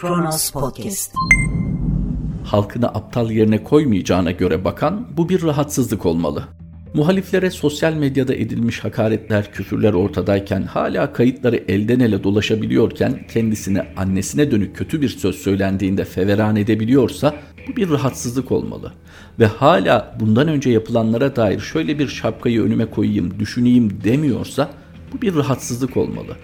Kronos Podcast. Halkını aptal yerine koymayacağına göre bakan bu bir rahatsızlık olmalı. Muhaliflere sosyal medyada edilmiş hakaretler, küfürler ortadayken hala kayıtları elden ele dolaşabiliyorken kendisine annesine dönük kötü bir söz söylendiğinde feveran edebiliyorsa bu bir rahatsızlık olmalı. Ve hala bundan önce yapılanlara dair şöyle bir şapkayı önüme koyayım, düşüneyim demiyorsa bu bir rahatsızlık olmalı.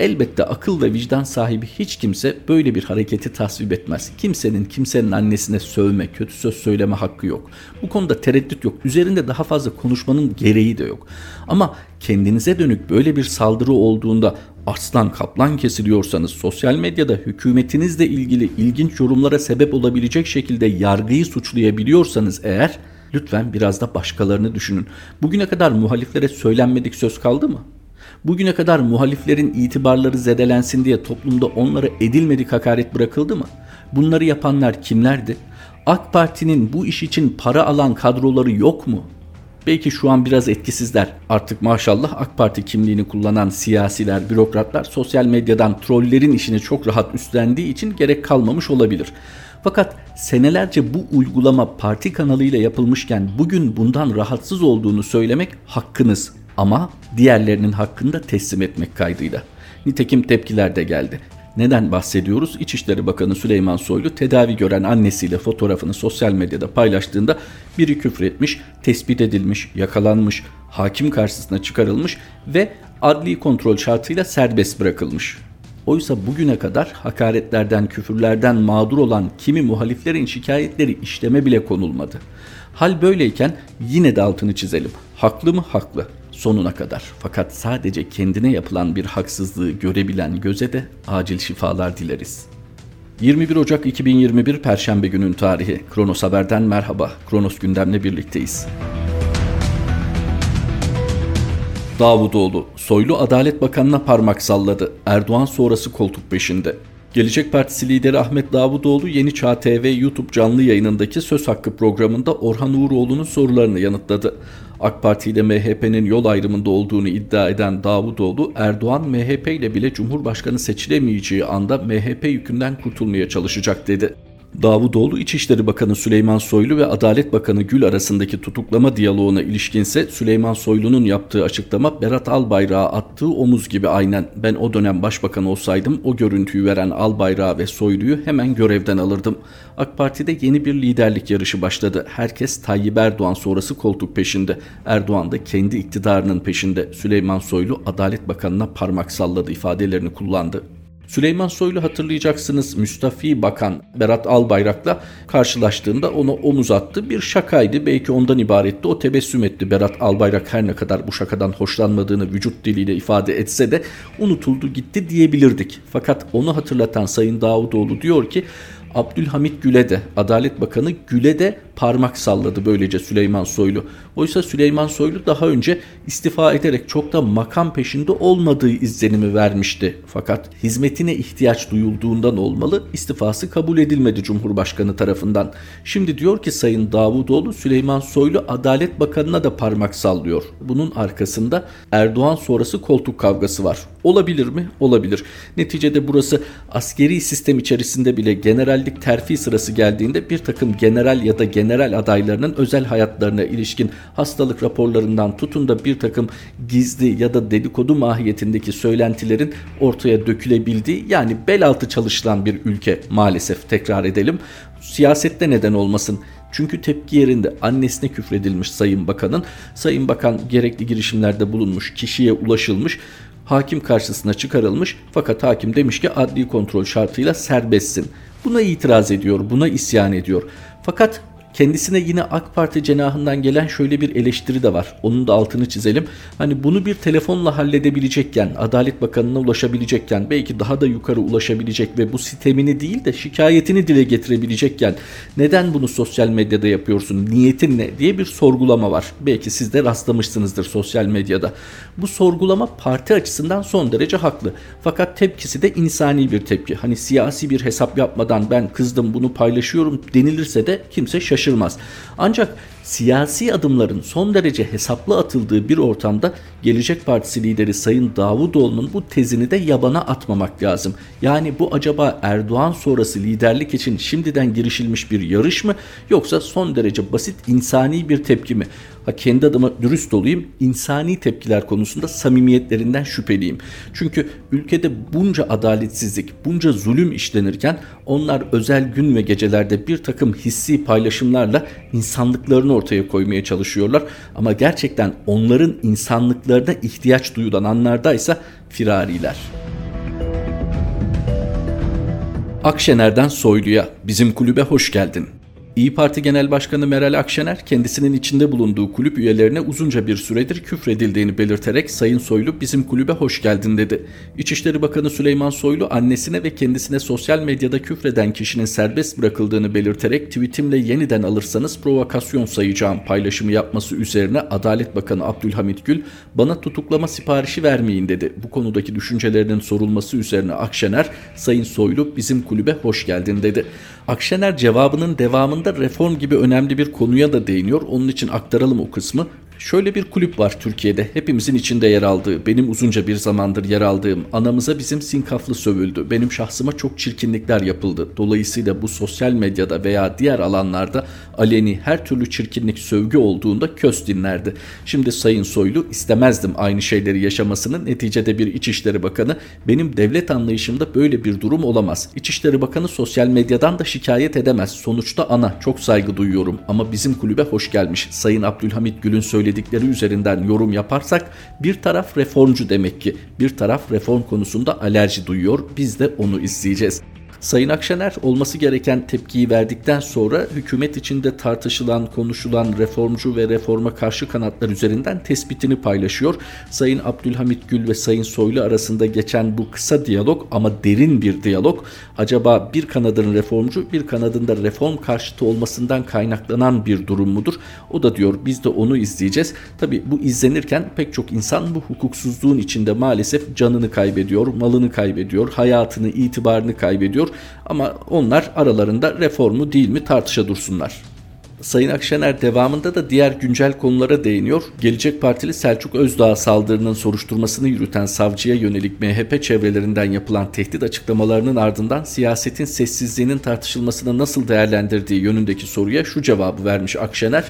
Elbette akıl ve vicdan sahibi hiç kimse böyle bir hareketi tasvip etmez. Kimsenin kimsenin annesine sövme, kötü söz söyleme hakkı yok. Bu konuda tereddüt yok. Üzerinde daha fazla konuşmanın gereği de yok. Ama kendinize dönük böyle bir saldırı olduğunda aslan kaplan kesiliyorsanız sosyal medyada hükümetinizle ilgili ilginç yorumlara sebep olabilecek şekilde yargıyı suçlayabiliyorsanız eğer lütfen biraz da başkalarını düşünün. Bugüne kadar muhaliflere söylenmedik söz kaldı mı? Bugüne kadar muhaliflerin itibarları zedelensin diye toplumda onlara edilmedik hakaret bırakıldı mı? Bunları yapanlar kimlerdi? AK Parti'nin bu iş için para alan kadroları yok mu? Belki şu an biraz etkisizler. Artık maşallah AK Parti kimliğini kullanan siyasiler, bürokratlar sosyal medyadan trollerin işini çok rahat üstlendiği için gerek kalmamış olabilir. Fakat senelerce bu uygulama parti kanalıyla yapılmışken bugün bundan rahatsız olduğunu söylemek hakkınız. Ama diğerlerinin hakkında teslim etmek kaydıyla. Nitekim tepkiler de geldi. Neden bahsediyoruz? İçişleri Bakanı Süleyman Soylu tedavi gören annesiyle fotoğrafını sosyal medyada paylaştığında biri küfretmiş, tespit edilmiş, yakalanmış, hakim karşısına çıkarılmış ve adli kontrol şartıyla serbest bırakılmış. Oysa bugüne kadar hakaretlerden, küfürlerden mağdur olan kimi muhaliflerin şikayetleri işleme bile konulmadı. Hal böyleyken yine de altını çizelim. Haklı mı? Haklı sonuna kadar. Fakat sadece kendine yapılan bir haksızlığı görebilen göze de acil şifalar dileriz. 21 Ocak 2021 Perşembe günün tarihi. Kronos Haber'den merhaba. Kronos gündemle birlikteyiz. Davutoğlu, Soylu Adalet Bakanı'na parmak salladı. Erdoğan sonrası koltuk peşinde. Gelecek Partisi lideri Ahmet Davutoğlu Yeni Çağ TV YouTube canlı yayınındaki Söz Hakkı programında Orhan Uğuroğlu'nun sorularını yanıtladı. AK Parti ile MHP'nin yol ayrımında olduğunu iddia eden Davutoğlu, Erdoğan MHP ile bile Cumhurbaşkanı seçilemeyeceği anda MHP yükünden kurtulmaya çalışacak dedi. Davutoğlu İçişleri Bakanı Süleyman Soylu ve Adalet Bakanı Gül arasındaki tutuklama diyaloğuna ilişkinse Süleyman Soylu'nun yaptığı açıklama Berat Albayrak'a attığı omuz gibi aynen ben o dönem başbakan olsaydım o görüntüyü veren Albayrak ve Soylu'yu hemen görevden alırdım. AK Parti'de yeni bir liderlik yarışı başladı. Herkes Tayyip Erdoğan sonrası koltuk peşinde. Erdoğan da kendi iktidarının peşinde. Süleyman Soylu Adalet Bakanı'na parmak salladı ifadelerini kullandı. Süleyman Soylu hatırlayacaksınız Müstafi Bakan Berat Albayrak'la karşılaştığında ona omuz attı. Bir şakaydı belki ondan ibaretti. O tebessüm etti. Berat Albayrak her ne kadar bu şakadan hoşlanmadığını vücut diliyle ifade etse de unutuldu gitti diyebilirdik. Fakat onu hatırlatan Sayın Davutoğlu diyor ki Abdülhamit Gül'e de Adalet Bakanı Gül'e de parmak salladı böylece Süleyman Soylu. Oysa Süleyman Soylu daha önce istifa ederek çok da makam peşinde olmadığı izlenimi vermişti. Fakat hizmetine ihtiyaç duyulduğundan olmalı istifası kabul edilmedi Cumhurbaşkanı tarafından. Şimdi diyor ki Sayın Davutoğlu Süleyman Soylu Adalet Bakanı'na da parmak sallıyor. Bunun arkasında Erdoğan sonrası koltuk kavgası var. Olabilir mi? Olabilir. Neticede burası askeri sistem içerisinde bile generallik terfi sırası geldiğinde bir takım general ya da general adaylarının özel hayatlarına ilişkin hastalık raporlarından tutun da bir takım gizli ya da dedikodu mahiyetindeki söylentilerin ortaya dökülebildiği yani bel altı çalışılan bir ülke maalesef tekrar edelim. Siyasette neden olmasın çünkü tepki yerinde annesine küfredilmiş Sayın Bakan'ın. Sayın Bakan gerekli girişimlerde bulunmuş, kişiye ulaşılmış hakim karşısına çıkarılmış fakat hakim demiş ki adli kontrol şartıyla serbestsin. Buna itiraz ediyor, buna isyan ediyor. Fakat Kendisine yine AK Parti cenahından gelen şöyle bir eleştiri de var. Onun da altını çizelim. Hani bunu bir telefonla halledebilecekken, Adalet Bakanı'na ulaşabilecekken, belki daha da yukarı ulaşabilecek ve bu sitemini değil de şikayetini dile getirebilecekken neden bunu sosyal medyada yapıyorsun, niyetin ne diye bir sorgulama var. Belki siz de rastlamışsınızdır sosyal medyada. Bu sorgulama parti açısından son derece haklı. Fakat tepkisi de insani bir tepki. Hani siyasi bir hesap yapmadan ben kızdım bunu paylaşıyorum denilirse de kimse şaşırmaz. Ancak Siyasi adımların son derece hesaplı atıldığı bir ortamda Gelecek Partisi lideri Sayın Davutoğlu'nun bu tezini de yabana atmamak lazım. Yani bu acaba Erdoğan sonrası liderlik için şimdiden girişilmiş bir yarış mı yoksa son derece basit insani bir tepki mi? Ha kendi adıma dürüst olayım. insani tepkiler konusunda samimiyetlerinden şüpheliyim. Çünkü ülkede bunca adaletsizlik, bunca zulüm işlenirken onlar özel gün ve gecelerde bir takım hissi paylaşımlarla insanlıklarını ortaya koymaya çalışıyorlar. Ama gerçekten onların insanlıklarına ihtiyaç duyulan anlardaysa firariler. Akşener'den Soylu'ya bizim kulübe hoş geldin. İyi Parti Genel Başkanı Meral Akşener kendisinin içinde bulunduğu kulüp üyelerine uzunca bir süredir küfredildiğini belirterek Sayın Soylu bizim kulübe hoş geldin dedi. İçişleri Bakanı Süleyman Soylu annesine ve kendisine sosyal medyada küfreden kişinin serbest bırakıldığını belirterek tweetimle yeniden alırsanız provokasyon sayacağım paylaşımı yapması üzerine Adalet Bakanı Abdülhamit Gül bana tutuklama siparişi vermeyin dedi. Bu konudaki düşüncelerinin sorulması üzerine Akşener Sayın Soylu bizim kulübe hoş geldin dedi. Akşener cevabının devamında reform gibi önemli bir konuya da değiniyor. Onun için aktaralım o kısmı. Şöyle bir kulüp var Türkiye'de hepimizin içinde yer aldığı, benim uzunca bir zamandır yer aldığım, anamıza bizim sinkaflı sövüldü, benim şahsıma çok çirkinlikler yapıldı. Dolayısıyla bu sosyal medyada veya diğer alanlarda aleni her türlü çirkinlik sövgü olduğunda köz dinlerdi. Şimdi Sayın Soylu istemezdim aynı şeyleri yaşamasını. Neticede bir İçişleri Bakanı benim devlet anlayışımda böyle bir durum olamaz. İçişleri Bakanı sosyal medyadan da şikayet edemez. Sonuçta ana çok saygı duyuyorum ama bizim kulübe hoş gelmiş. Sayın Abdülhamit Gül'ün söylediği söyledikleri üzerinden yorum yaparsak bir taraf reformcu demek ki bir taraf reform konusunda alerji duyuyor. Biz de onu izleyeceğiz. Sayın Akşener olması gereken tepkiyi verdikten sonra hükümet içinde tartışılan, konuşulan reformcu ve reforma karşı kanatlar üzerinden tespitini paylaşıyor. Sayın Abdülhamit Gül ve Sayın Soylu arasında geçen bu kısa diyalog ama derin bir diyalog acaba bir kanadın reformcu bir kanadın da reform karşıtı olmasından kaynaklanan bir durum mudur? O da diyor biz de onu izleyeceğiz. Tabi bu izlenirken pek çok insan bu hukuksuzluğun içinde maalesef canını kaybediyor, malını kaybediyor, hayatını, itibarını kaybediyor. Ama onlar aralarında reformu değil mi tartışa dursunlar. Sayın Akşener devamında da diğer güncel konulara değiniyor. Gelecek Partili Selçuk Özdağ saldırının soruşturmasını yürüten savcıya yönelik MHP çevrelerinden yapılan tehdit açıklamalarının ardından siyasetin sessizliğinin tartışılmasını nasıl değerlendirdiği yönündeki soruya şu cevabı vermiş Akşener.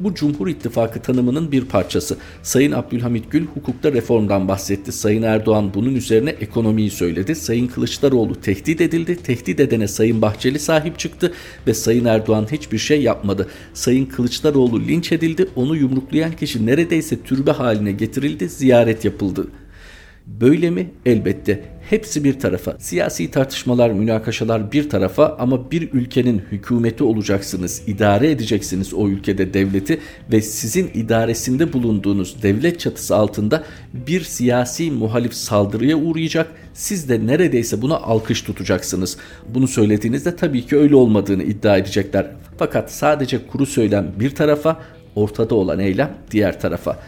Bu Cumhur İttifakı tanımının bir parçası. Sayın Abdülhamit Gül hukukta reformdan bahsetti. Sayın Erdoğan bunun üzerine ekonomiyi söyledi. Sayın Kılıçdaroğlu tehdit edildi. Tehdit edene Sayın Bahçeli sahip çıktı ve Sayın Erdoğan hiçbir şey yapmadı. Sayın Kılıçdaroğlu linç edildi. Onu yumruklayan kişi neredeyse türbe haline getirildi. Ziyaret yapıldı. Böyle mi? Elbette. Hepsi bir tarafa. Siyasi tartışmalar, münakaşalar bir tarafa ama bir ülkenin hükümeti olacaksınız, idare edeceksiniz o ülkede devleti ve sizin idaresinde bulunduğunuz devlet çatısı altında bir siyasi muhalif saldırıya uğrayacak. Siz de neredeyse buna alkış tutacaksınız. Bunu söylediğinizde tabii ki öyle olmadığını iddia edecekler. Fakat sadece kuru söylem bir tarafa, ortada olan eylem diğer tarafa.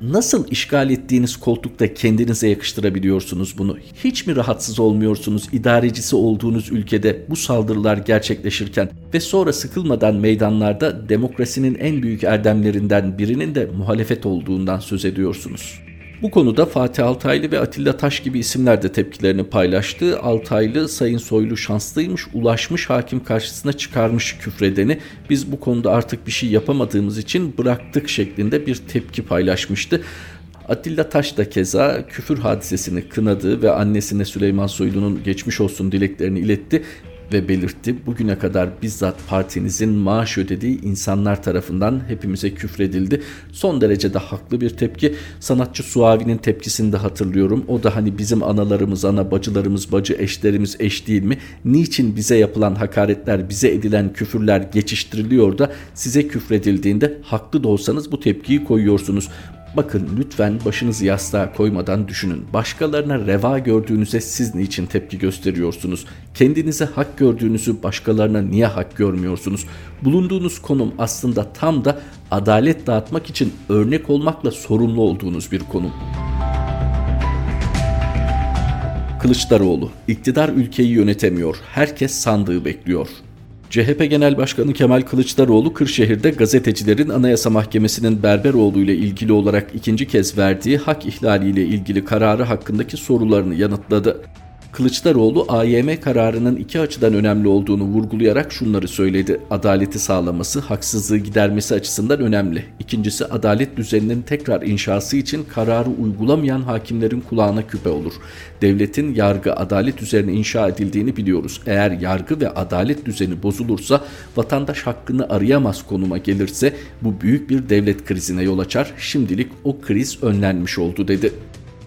Nasıl işgal ettiğiniz koltukta kendinize yakıştırabiliyorsunuz bunu? Hiç mi rahatsız olmuyorsunuz idarecisi olduğunuz ülkede bu saldırılar gerçekleşirken ve sonra sıkılmadan meydanlarda demokrasinin en büyük erdemlerinden birinin de muhalefet olduğundan söz ediyorsunuz? Bu konuda Fatih Altaylı ve Atilla Taş gibi isimler de tepkilerini paylaştı. Altaylı Sayın Soylu şanslıymış, ulaşmış hakim karşısına çıkarmış küfredeni. Biz bu konuda artık bir şey yapamadığımız için bıraktık şeklinde bir tepki paylaşmıştı. Atilla Taş da keza küfür hadisesini kınadı ve annesine Süleyman Soylu'nun geçmiş olsun dileklerini iletti ve belirtti. Bugüne kadar bizzat partinizin maaş ödediği insanlar tarafından hepimize küfredildi. Son derece de haklı bir tepki. Sanatçı Suavi'nin tepkisini de hatırlıyorum. O da hani bizim analarımız ana, bacılarımız bacı, eşlerimiz eş değil mi? Niçin bize yapılan hakaretler, bize edilen küfürler geçiştiriliyor da size küfredildiğinde haklı da olsanız bu tepkiyi koyuyorsunuz. Bakın lütfen başınızı yastığa koymadan düşünün. Başkalarına reva gördüğünüze siz niçin tepki gösteriyorsunuz? Kendinize hak gördüğünüzü başkalarına niye hak görmüyorsunuz? Bulunduğunuz konum aslında tam da adalet dağıtmak için örnek olmakla sorumlu olduğunuz bir konum. Kılıçdaroğlu, iktidar ülkeyi yönetemiyor. Herkes sandığı bekliyor. CHP Genel Başkanı Kemal Kılıçdaroğlu Kırşehir'de gazetecilerin Anayasa Mahkemesi'nin Berberoğlu ile ilgili olarak ikinci kez verdiği hak ihlaliyle ilgili kararı hakkındaki sorularını yanıtladı. Kılıçdaroğlu AYM kararının iki açıdan önemli olduğunu vurgulayarak şunları söyledi. Adaleti sağlaması, haksızlığı gidermesi açısından önemli. İkincisi adalet düzeninin tekrar inşası için kararı uygulamayan hakimlerin kulağına küpe olur. Devletin yargı, adalet üzerine inşa edildiğini biliyoruz. Eğer yargı ve adalet düzeni bozulursa, vatandaş hakkını arayamaz konuma gelirse bu büyük bir devlet krizine yol açar. Şimdilik o kriz önlenmiş oldu dedi.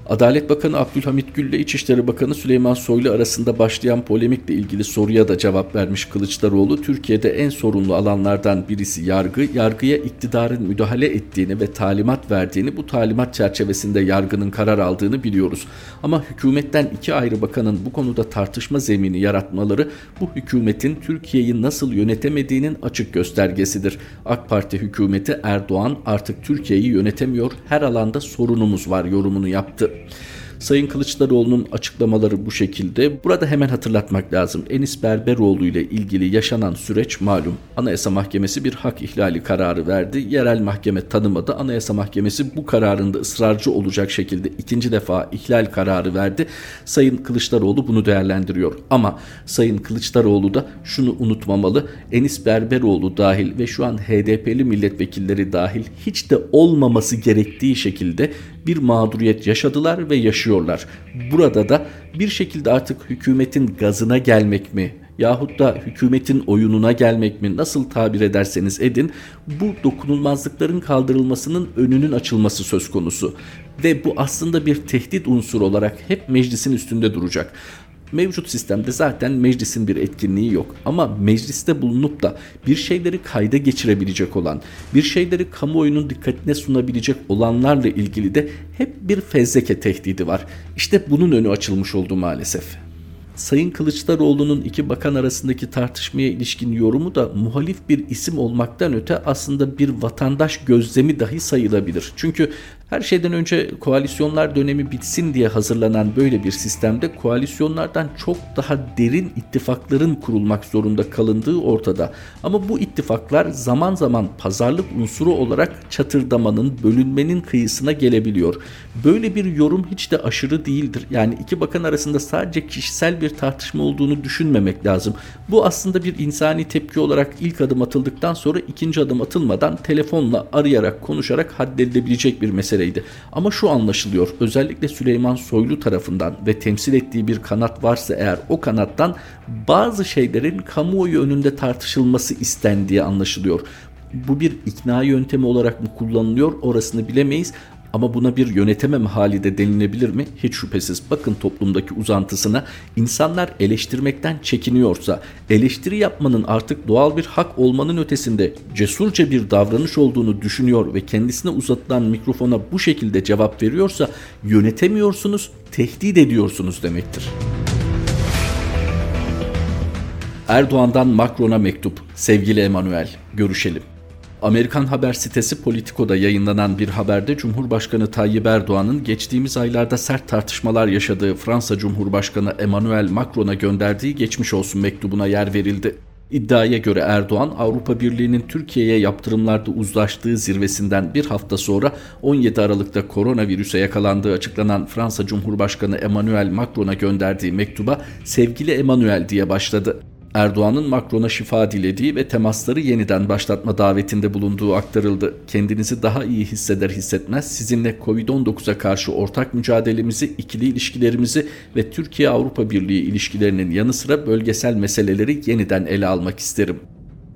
Adalet Bakanı Abdülhamit Gül ile İçişleri Bakanı Süleyman Soylu arasında başlayan polemikle ilgili soruya da cevap vermiş Kılıçdaroğlu, Türkiye'de en sorunlu alanlardan birisi yargı, yargıya iktidarın müdahale ettiğini ve talimat verdiğini, bu talimat çerçevesinde yargının karar aldığını biliyoruz. Ama hükümetten iki ayrı bakanın bu konuda tartışma zemini yaratmaları bu hükümetin Türkiye'yi nasıl yönetemediğinin açık göstergesidir. AK Parti hükümeti Erdoğan artık Türkiye'yi yönetemiyor, her alanda sorunumuz var yorumunu yaptı. Sayın Kılıçdaroğlu'nun açıklamaları bu şekilde. Burada hemen hatırlatmak lazım. Enis Berberoğlu ile ilgili yaşanan süreç malum. Anayasa Mahkemesi bir hak ihlali kararı verdi. Yerel mahkeme tanımadı. Anayasa Mahkemesi bu kararında ısrarcı olacak şekilde ikinci defa ihlal kararı verdi. Sayın Kılıçdaroğlu bunu değerlendiriyor. Ama Sayın Kılıçdaroğlu da şunu unutmamalı. Enis Berberoğlu dahil ve şu an HDP'li milletvekilleri dahil hiç de olmaması gerektiği şekilde bir mağduriyet yaşadılar ve yaşıyorlar. Burada da bir şekilde artık hükümetin gazına gelmek mi yahut da hükümetin oyununa gelmek mi nasıl tabir ederseniz edin bu dokunulmazlıkların kaldırılmasının önünün açılması söz konusu. Ve bu aslında bir tehdit unsuru olarak hep meclisin üstünde duracak. Mevcut sistemde zaten meclisin bir etkinliği yok. Ama mecliste bulunup da bir şeyleri kayda geçirebilecek olan, bir şeyleri kamuoyunun dikkatine sunabilecek olanlarla ilgili de hep bir fezleke tehdidi var. İşte bunun önü açılmış oldu maalesef. Sayın Kılıçdaroğlu'nun iki bakan arasındaki tartışmaya ilişkin yorumu da muhalif bir isim olmaktan öte aslında bir vatandaş gözlemi dahi sayılabilir. Çünkü her şeyden önce koalisyonlar dönemi bitsin diye hazırlanan böyle bir sistemde koalisyonlardan çok daha derin ittifakların kurulmak zorunda kalındığı ortada. Ama bu ittifaklar zaman zaman pazarlık unsuru olarak çatırdamanın, bölünmenin kıyısına gelebiliyor. Böyle bir yorum hiç de aşırı değildir. Yani iki bakan arasında sadece kişisel bir tartışma olduğunu düşünmemek lazım. Bu aslında bir insani tepki olarak ilk adım atıldıktan sonra ikinci adım atılmadan telefonla arayarak konuşarak haddedilebilecek bir mesele meseleydi. Ama şu anlaşılıyor özellikle Süleyman Soylu tarafından ve temsil ettiği bir kanat varsa eğer o kanattan bazı şeylerin kamuoyu önünde tartışılması istendiği anlaşılıyor. Bu bir ikna yöntemi olarak mı kullanılıyor orasını bilemeyiz ama buna bir yönetemem hali de denilebilir mi? Hiç şüphesiz. Bakın toplumdaki uzantısına insanlar eleştirmekten çekiniyorsa, eleştiri yapmanın artık doğal bir hak olmanın ötesinde cesurca bir davranış olduğunu düşünüyor ve kendisine uzatılan mikrofona bu şekilde cevap veriyorsa yönetemiyorsunuz, tehdit ediyorsunuz demektir. Erdoğan'dan Macron'a mektup. Sevgili Emanuel, görüşelim. Amerikan haber sitesi Politico'da yayınlanan bir haberde Cumhurbaşkanı Tayyip Erdoğan'ın geçtiğimiz aylarda sert tartışmalar yaşadığı Fransa Cumhurbaşkanı Emmanuel Macron'a gönderdiği geçmiş olsun mektubuna yer verildi. İddiaya göre Erdoğan Avrupa Birliği'nin Türkiye'ye yaptırımlarda uzlaştığı zirvesinden bir hafta sonra 17 Aralık'ta koronavirüse yakalandığı açıklanan Fransa Cumhurbaşkanı Emmanuel Macron'a gönderdiği mektuba sevgili Emmanuel diye başladı. Erdoğan'ın Macron'a şifa dilediği ve temasları yeniden başlatma davetinde bulunduğu aktarıldı. Kendinizi daha iyi hisseder hissetmez sizinle Covid-19'a karşı ortak mücadelemizi, ikili ilişkilerimizi ve Türkiye-Avrupa Birliği ilişkilerinin yanı sıra bölgesel meseleleri yeniden ele almak isterim.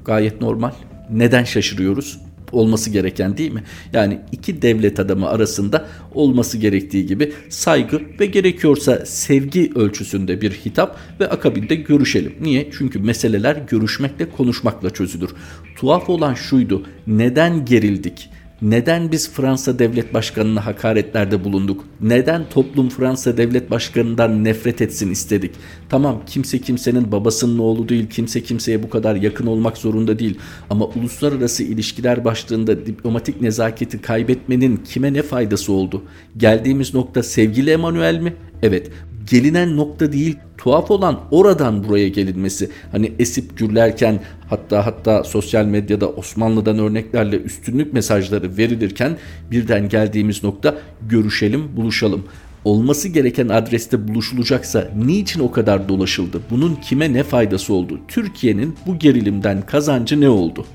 Gayet normal. Neden şaşırıyoruz? Olması gereken değil mi? Yani iki devlet adamı arasında olması gerektiği gibi saygı ve gerekiyorsa sevgi ölçüsünde bir hitap ve akabinde görüşelim. Niye? Çünkü meseleler görüşmekle konuşmakla çözülür. Tuhaf olan şuydu. Neden gerildik? Neden biz Fransa Devlet Başkanı'na hakaretlerde bulunduk? Neden toplum Fransa Devlet Başkanı'ndan nefret etsin istedik? Tamam kimse kimsenin babasının oğlu değil, kimse kimseye bu kadar yakın olmak zorunda değil. Ama uluslararası ilişkiler başlığında diplomatik nezaketi kaybetmenin kime ne faydası oldu? Geldiğimiz nokta sevgili Emanuel mi? Evet, gelinen nokta değil tuhaf olan oradan buraya gelinmesi. Hani esip gürlerken hatta hatta sosyal medyada Osmanlı'dan örneklerle üstünlük mesajları verilirken birden geldiğimiz nokta görüşelim, buluşalım olması gereken adreste buluşulacaksa niçin o kadar dolaşıldı? Bunun kime ne faydası oldu? Türkiye'nin bu gerilimden kazancı ne oldu?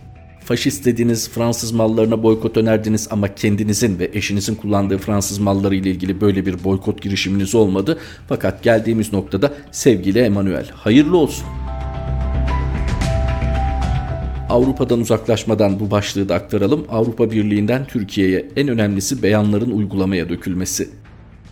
Faşist dediğiniz Fransız mallarına boykot önerdiniz ama kendinizin ve eşinizin kullandığı Fransız malları ile ilgili böyle bir boykot girişiminiz olmadı. Fakat geldiğimiz noktada sevgili Emanuel hayırlı olsun. Avrupa'dan uzaklaşmadan bu başlığı da aktaralım. Avrupa Birliği'nden Türkiye'ye en önemlisi beyanların uygulamaya dökülmesi.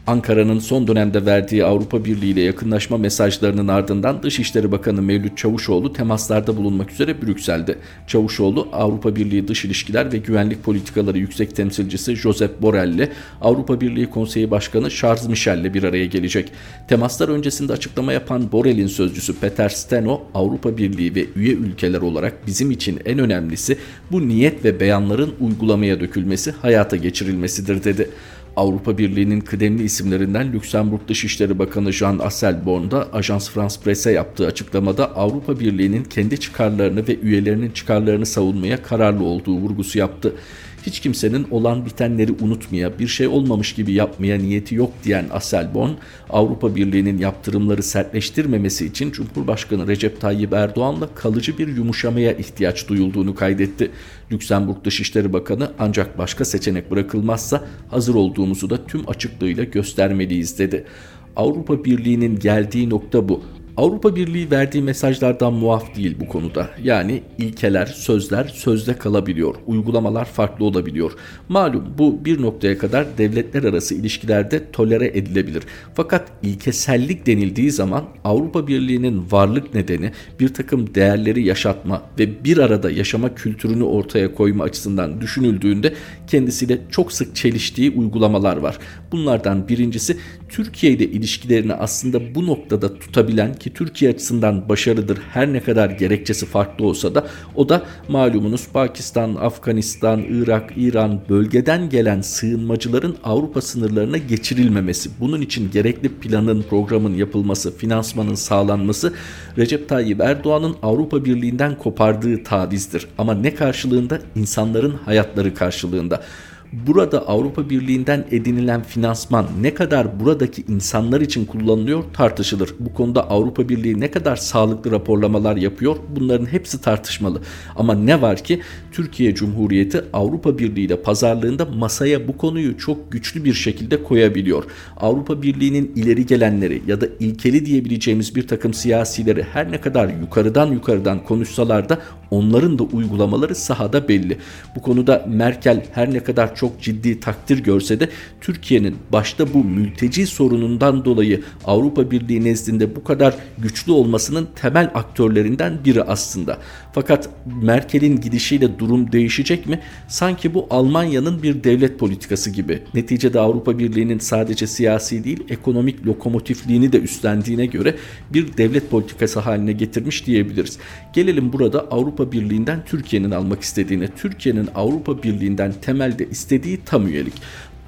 Ankara'nın son dönemde verdiği Avrupa Birliği ile yakınlaşma mesajlarının ardından Dışişleri Bakanı Mevlüt Çavuşoğlu temaslarda bulunmak üzere Brüksel'de. Çavuşoğlu Avrupa Birliği Dış İlişkiler ve Güvenlik Politikaları Yüksek Temsilcisi Josep Borrell ile Avrupa Birliği Konseyi Başkanı Charles Michel ile bir araya gelecek. Temaslar öncesinde açıklama yapan Borrell'in sözcüsü Peter Steno, Avrupa Birliği ve üye ülkeler olarak bizim için en önemlisi bu niyet ve beyanların uygulamaya dökülmesi, hayata geçirilmesidir dedi. Avrupa Birliği'nin kıdemli isimlerinden Lüksemburg Dışişleri Bakanı Jean Asselborn da Ajans France Presse yaptığı açıklamada Avrupa Birliği'nin kendi çıkarlarını ve üyelerinin çıkarlarını savunmaya kararlı olduğu vurgusu yaptı hiç kimsenin olan bitenleri unutmaya, bir şey olmamış gibi yapmaya niyeti yok diyen Aselborn, Avrupa Birliği'nin yaptırımları sertleştirmemesi için Cumhurbaşkanı Recep Tayyip Erdoğan'la kalıcı bir yumuşamaya ihtiyaç duyulduğunu kaydetti. Lüksemburg Dışişleri Bakanı ancak başka seçenek bırakılmazsa hazır olduğumuzu da tüm açıklığıyla göstermeliyiz dedi. Avrupa Birliği'nin geldiği nokta bu. Avrupa Birliği verdiği mesajlardan muaf değil bu konuda. Yani ilkeler, sözler sözde kalabiliyor. Uygulamalar farklı olabiliyor. Malum bu bir noktaya kadar devletler arası ilişkilerde tolere edilebilir. Fakat ilkesellik denildiği zaman Avrupa Birliği'nin varlık nedeni bir takım değerleri yaşatma ve bir arada yaşama kültürünü ortaya koyma açısından düşünüldüğünde kendisiyle çok sık çeliştiği uygulamalar var. Bunlardan birincisi Türkiye ile ilişkilerini aslında bu noktada tutabilen ki Türkiye açısından başarıdır her ne kadar gerekçesi farklı olsa da o da malumunuz Pakistan, Afganistan, Irak, İran bölgeden gelen sığınmacıların Avrupa sınırlarına geçirilmemesi. Bunun için gerekli planın, programın yapılması, finansmanın sağlanması Recep Tayyip Erdoğan'ın Avrupa Birliği'nden kopardığı tavizdir. Ama ne karşılığında? İnsanların hayatları karşılığında burada Avrupa Birliği'nden edinilen finansman ne kadar buradaki insanlar için kullanılıyor tartışılır. Bu konuda Avrupa Birliği ne kadar sağlıklı raporlamalar yapıyor bunların hepsi tartışmalı. Ama ne var ki Türkiye Cumhuriyeti Avrupa Birliği ile pazarlığında masaya bu konuyu çok güçlü bir şekilde koyabiliyor. Avrupa Birliği'nin ileri gelenleri ya da ilkeli diyebileceğimiz bir takım siyasileri her ne kadar yukarıdan yukarıdan konuşsalar da onların da uygulamaları sahada belli. Bu konuda Merkel her ne kadar çok ciddi takdir görse de Türkiye'nin başta bu mülteci sorunundan dolayı Avrupa Birliği nezdinde bu kadar güçlü olmasının temel aktörlerinden biri aslında. Fakat Merkel'in gidişiyle durum değişecek mi? Sanki bu Almanya'nın bir devlet politikası gibi. Neticede Avrupa Birliği'nin sadece siyasi değil ekonomik lokomotifliğini de üstlendiğine göre bir devlet politikası haline getirmiş diyebiliriz. Gelelim burada Avrupa Birliği'nden Türkiye'nin almak istediğine, Türkiye'nin Avrupa Birliği'nden temelde istediği tam üyelik.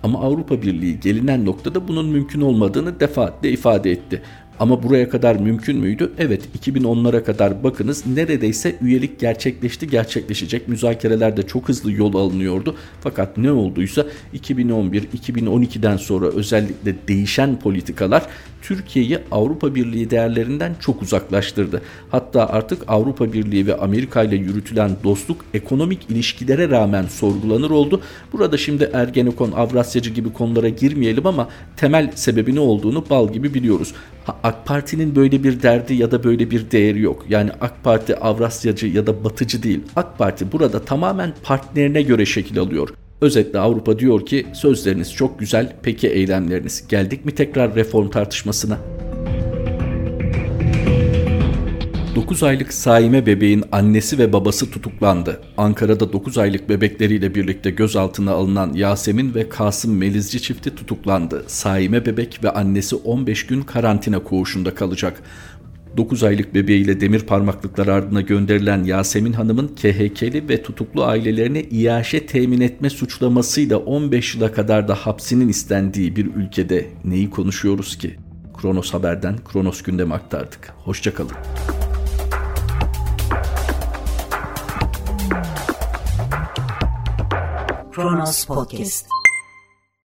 Ama Avrupa Birliği gelinen noktada bunun mümkün olmadığını defaatle ifade etti. Ama buraya kadar mümkün müydü? Evet 2010'lara kadar bakınız neredeyse üyelik gerçekleşti gerçekleşecek. Müzakerelerde çok hızlı yol alınıyordu. Fakat ne olduysa 2011-2012'den sonra özellikle değişen politikalar Türkiye'yi Avrupa Birliği değerlerinden çok uzaklaştırdı. Hatta artık Avrupa Birliği ve Amerika ile yürütülen dostluk ekonomik ilişkilere rağmen sorgulanır oldu. Burada şimdi Ergenekon, Avrasyacı gibi konulara girmeyelim ama temel sebebi ne olduğunu bal gibi biliyoruz. AK Parti'nin böyle bir derdi ya da böyle bir değeri yok. Yani AK Parti Avrasyacı ya da batıcı değil. AK Parti burada tamamen partnerine göre şekil alıyor. Özetle Avrupa diyor ki sözleriniz çok güzel peki eylemleriniz. Geldik mi tekrar reform tartışmasına? 9 aylık Saime bebeğin annesi ve babası tutuklandı. Ankara'da 9 aylık bebekleriyle birlikte gözaltına alınan Yasemin ve Kasım Melizci çifti tutuklandı. Saime bebek ve annesi 15 gün karantina koğuşunda kalacak. 9 aylık bebeğiyle demir parmaklıklar ardına gönderilen Yasemin Hanım'ın KHK'li ve tutuklu ailelerine iaşe temin etme suçlamasıyla 15 yıla kadar da hapsinin istendiği bir ülkede neyi konuşuyoruz ki? Kronos Haber'den Kronos Gündem'i aktardık. Hoşçakalın. Kronos Podcast